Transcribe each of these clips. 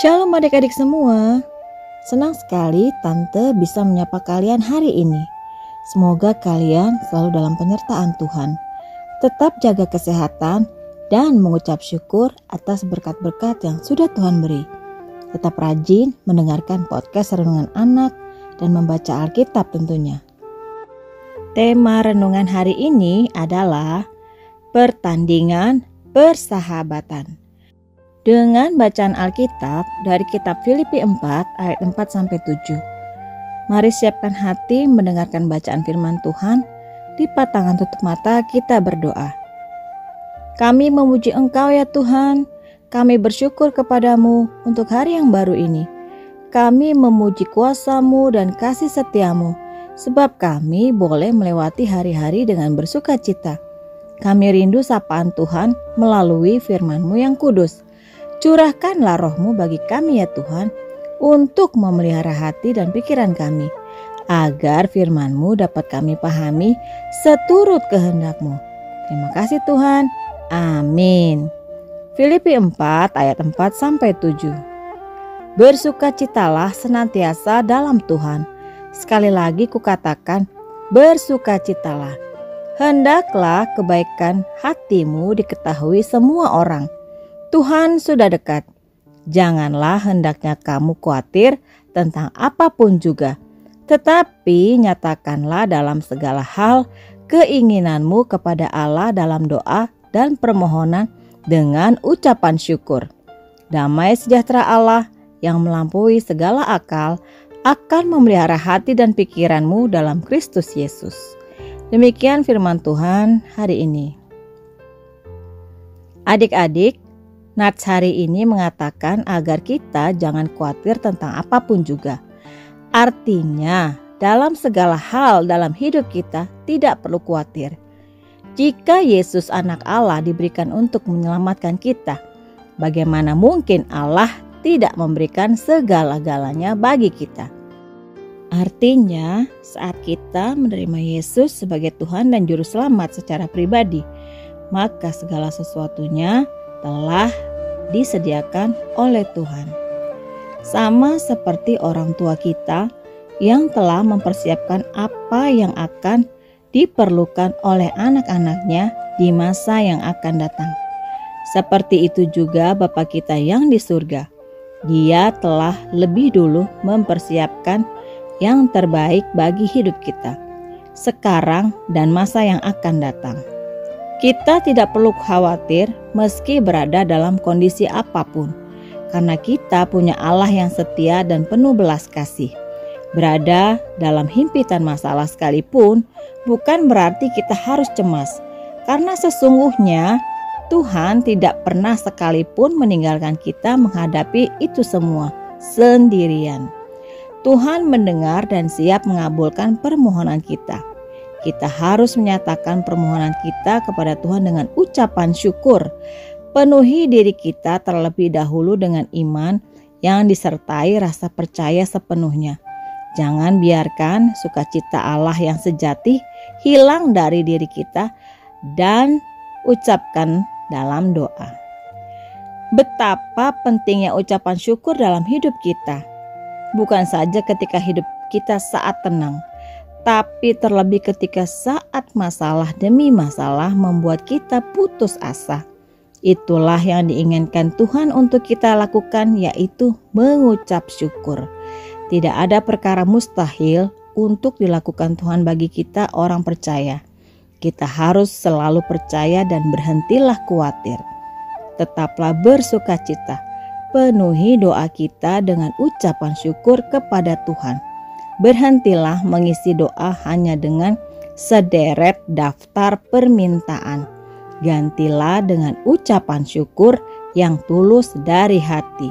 Shalom adik-adik semua. Senang sekali Tante bisa menyapa kalian hari ini. Semoga kalian selalu dalam penyertaan Tuhan. Tetap jaga kesehatan dan mengucap syukur atas berkat-berkat yang sudah Tuhan beri. Tetap rajin mendengarkan podcast Renungan Anak dan membaca Alkitab tentunya. Tema renungan hari ini adalah pertandingan persahabatan dengan bacaan Alkitab dari kitab Filipi 4 ayat 4 sampai 7. Mari siapkan hati mendengarkan bacaan firman Tuhan. Di patangan tutup mata kita berdoa. Kami memuji Engkau ya Tuhan. Kami bersyukur kepadamu untuk hari yang baru ini. Kami memuji kuasamu dan kasih setiamu, sebab kami boleh melewati hari-hari dengan bersuka cita. Kami rindu sapaan Tuhan melalui firman-Mu yang kudus. Curahkanlah rohmu bagi kami ya Tuhan, untuk memelihara hati dan pikiran kami, agar firmanmu dapat kami pahami seturut kehendakmu. Terima kasih Tuhan. Amin. Filipi 4 ayat 4 sampai 7. Bersukacitalah senantiasa dalam Tuhan. Sekali lagi kukatakan, bersukacitalah. Hendaklah kebaikan hatimu diketahui semua orang Tuhan sudah dekat. Janganlah hendaknya kamu khawatir tentang apa pun juga, tetapi nyatakanlah dalam segala hal keinginanmu kepada Allah dalam doa dan permohonan dengan ucapan syukur. Damai sejahtera Allah yang melampaui segala akal akan memelihara hati dan pikiranmu dalam Kristus Yesus. Demikian firman Tuhan hari ini. Adik-adik, Nats hari ini mengatakan agar kita jangan khawatir tentang apa pun juga. Artinya, dalam segala hal dalam hidup kita tidak perlu khawatir. Jika Yesus anak Allah diberikan untuk menyelamatkan kita, bagaimana mungkin Allah tidak memberikan segala-galanya bagi kita? Artinya, saat kita menerima Yesus sebagai Tuhan dan Juru Selamat secara pribadi, maka segala sesuatunya telah disediakan oleh Tuhan. Sama seperti orang tua kita yang telah mempersiapkan apa yang akan diperlukan oleh anak-anaknya di masa yang akan datang. Seperti itu juga Bapa kita yang di surga. Dia telah lebih dulu mempersiapkan yang terbaik bagi hidup kita, sekarang dan masa yang akan datang. Kita tidak perlu khawatir meski berada dalam kondisi apa pun, karena kita punya Allah yang setia dan penuh belas kasih. Berada dalam himpitan masalah sekalipun bukan berarti kita harus cemas, karena sesungguhnya Tuhan tidak pernah sekalipun meninggalkan kita menghadapi itu semua sendirian. Tuhan mendengar dan siap mengabulkan permohonan kita kita harus menyatakan permohonan kita kepada Tuhan dengan ucapan syukur. Penuhi diri kita terlebih dahulu dengan iman yang disertai rasa percaya sepenuhnya. Jangan biarkan sukacita Allah yang sejati hilang dari diri kita dan ucapkan dalam doa. Betapa pentingnya ucapan syukur dalam hidup kita. Bukan saja ketika hidup kita saat tenang, tapi terlebih ketika saat masalah demi masalah membuat kita putus asa. Itulah yang diinginkan Tuhan untuk kita lakukan, yaitu mengucap syukur. Tidak ada perkara mustahil untuk dilakukan Tuhan bagi kita, orang percaya. Kita harus selalu percaya dan berhentilah khawatir. Tetaplah bersuka cita, penuhi doa kita dengan ucapan syukur kepada Tuhan berhentilah mengisi doa hanya dengan sederet daftar permintaan. Gantilah dengan ucapan syukur yang tulus dari hati.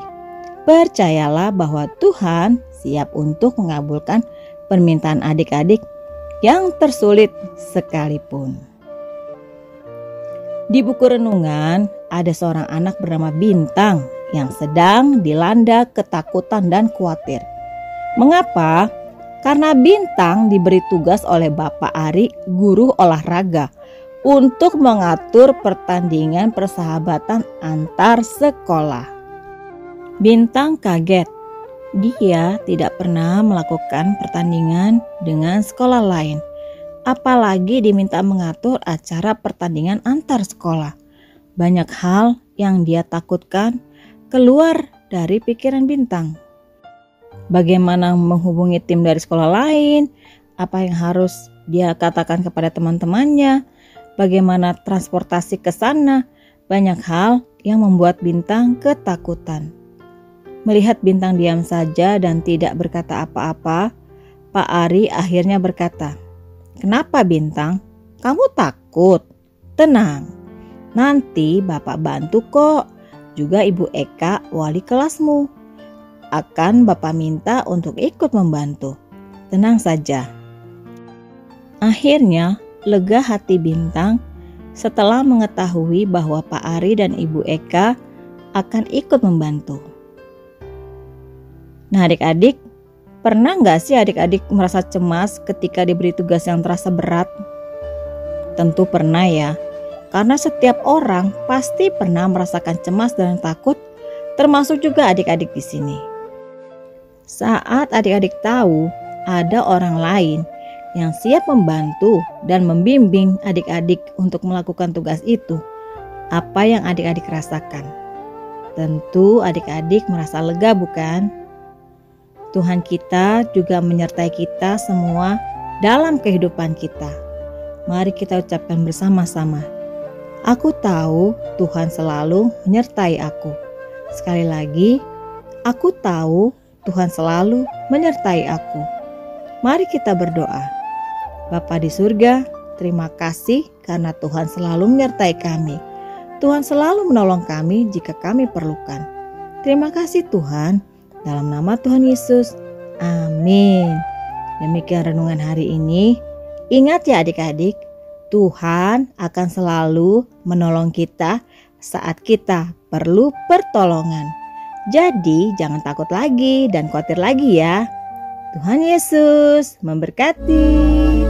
Percayalah bahwa Tuhan siap untuk mengabulkan permintaan adik-adik yang tersulit sekalipun. Di buku renungan ada seorang anak bernama Bintang yang sedang dilanda ketakutan dan khawatir. Mengapa? Karena Bintang diberi tugas oleh Bapak Ari, guru olahraga, untuk mengatur pertandingan persahabatan antar sekolah. Bintang kaget. Dia tidak pernah melakukan pertandingan dengan sekolah lain, apalagi diminta mengatur acara pertandingan antar sekolah. Banyak hal yang dia takutkan keluar dari pikiran Bintang. Bagaimana menghubungi tim dari sekolah lain, apa yang harus dia katakan kepada teman-temannya, bagaimana transportasi ke sana, banyak hal yang membuat Bintang ketakutan. Melihat Bintang diam saja dan tidak berkata apa-apa, Pak Ari akhirnya berkata, "Kenapa Bintang? Kamu takut? Tenang, nanti Bapak bantu kok. Juga Ibu Eka, wali kelasmu. Akan Bapak minta untuk ikut membantu. Tenang saja." Akhirnya, lega hati Bintang setelah mengetahui bahwa Pak Ari dan Ibu Eka akan ikut membantu. Nah adik-adik, pernah nggak sih adik-adik merasa cemas ketika diberi tugas yang terasa berat? Tentu pernah ya, karena setiap orang pasti pernah merasakan cemas dan takut, termasuk juga adik-adik di sini. Saat adik-adik tahu ada orang lain yang siap membantu dan membimbing adik-adik untuk melakukan tugas itu, apa yang adik-adik rasakan? Tentu adik-adik merasa lega bukan? Tuhan kita juga menyertai kita semua dalam kehidupan kita. Mari kita ucapkan bersama-sama. Aku tahu Tuhan selalu menyertai aku. Sekali lagi, aku tahu Tuhan selalu menyertai aku. Mari kita berdoa. Bapa di surga, terima kasih karena Tuhan selalu menyertai kami. Tuhan selalu menolong kami jika kami perlukan. Terima kasih Tuhan dalam nama Tuhan Yesus, amin. Demikian renungan hari ini. Ingat ya adik-adik, Tuhan akan selalu menolong kita saat kita perlu pertolongan. Jadi jangan takut lagi dan khawatir lagi ya. Tuhan Yesus memberkati.